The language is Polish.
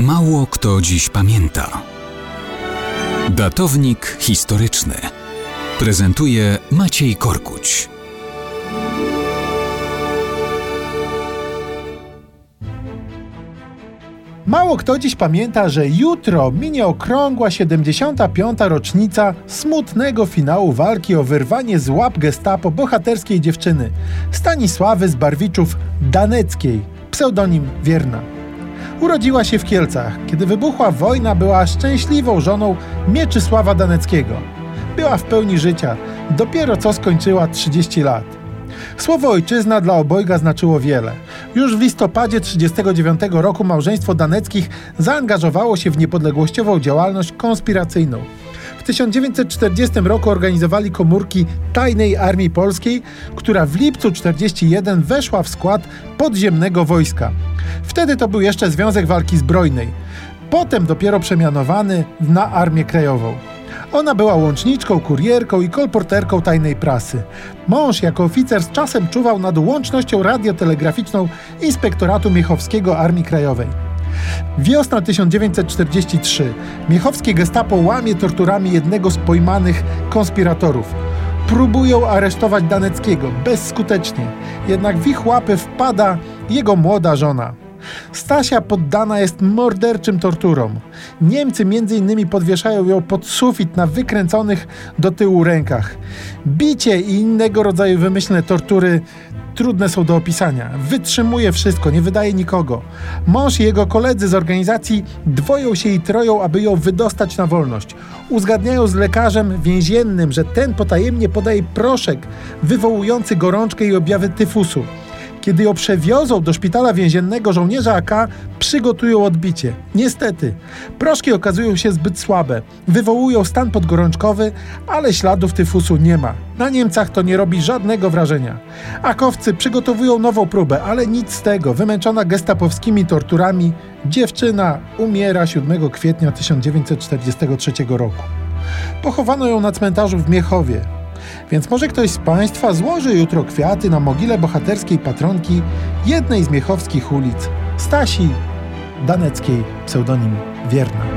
Mało kto dziś pamięta. Datownik historyczny prezentuje Maciej Korkuć. Mało kto dziś pamięta, że jutro minie okrągła 75. rocznica smutnego finału walki o wyrwanie z łap gestapo bohaterskiej dziewczyny Stanisławy z Barwiczów Daneckiej, pseudonim Wierna. Urodziła się w Kielcach. Kiedy wybuchła wojna, była szczęśliwą żoną Mieczysława Daneckiego. Była w pełni życia, dopiero co skończyła 30 lat. Słowo ojczyzna dla obojga znaczyło wiele. Już w listopadzie 1939 roku małżeństwo Daneckich zaangażowało się w niepodległościową działalność konspiracyjną. W 1940 roku organizowali komórki Tajnej Armii Polskiej, która w lipcu 1941 weszła w skład podziemnego wojska. Wtedy to był jeszcze Związek Walki Zbrojnej. Potem dopiero przemianowany na Armię Krajową. Ona była łączniczką, kurierką i kolporterką tajnej prasy. Mąż jako oficer z czasem czuwał nad łącznością radiotelegraficzną Inspektoratu Miechowskiego Armii Krajowej. Wiosna 1943. Miechowskie gestapo łamie torturami jednego z pojmanych konspiratorów. Próbują aresztować Daneckiego bezskutecznie, jednak w ich łapy wpada jego młoda żona. Stasia poddana jest morderczym torturom. Niemcy innymi podwieszają ją pod sufit na wykręconych do tyłu rękach. Bicie i innego rodzaju wymyślne tortury trudne są do opisania. Wytrzymuje wszystko, nie wydaje nikogo. Mąż i jego koledzy z organizacji dwoją się i troją, aby ją wydostać na wolność. Uzgadniają z lekarzem więziennym, że ten potajemnie podaje proszek wywołujący gorączkę i objawy tyfusu. Kiedy ją przewiozą do szpitala więziennego, żołnierze AK przygotują odbicie. Niestety, proszki okazują się zbyt słabe, wywołują stan podgorączkowy, ale śladów tyfusu nie ma. Na Niemcach to nie robi żadnego wrażenia. Akowcy przygotowują nową próbę, ale nic z tego. Wymęczona gestapowskimi torturami, dziewczyna umiera 7 kwietnia 1943 roku. Pochowano ją na cmentarzu w Miechowie, więc może ktoś z Państwa złoży jutro kwiaty na mogile bohaterskiej patronki jednej z miechowskich ulic, Stasi Daneckiej, pseudonim Wierna.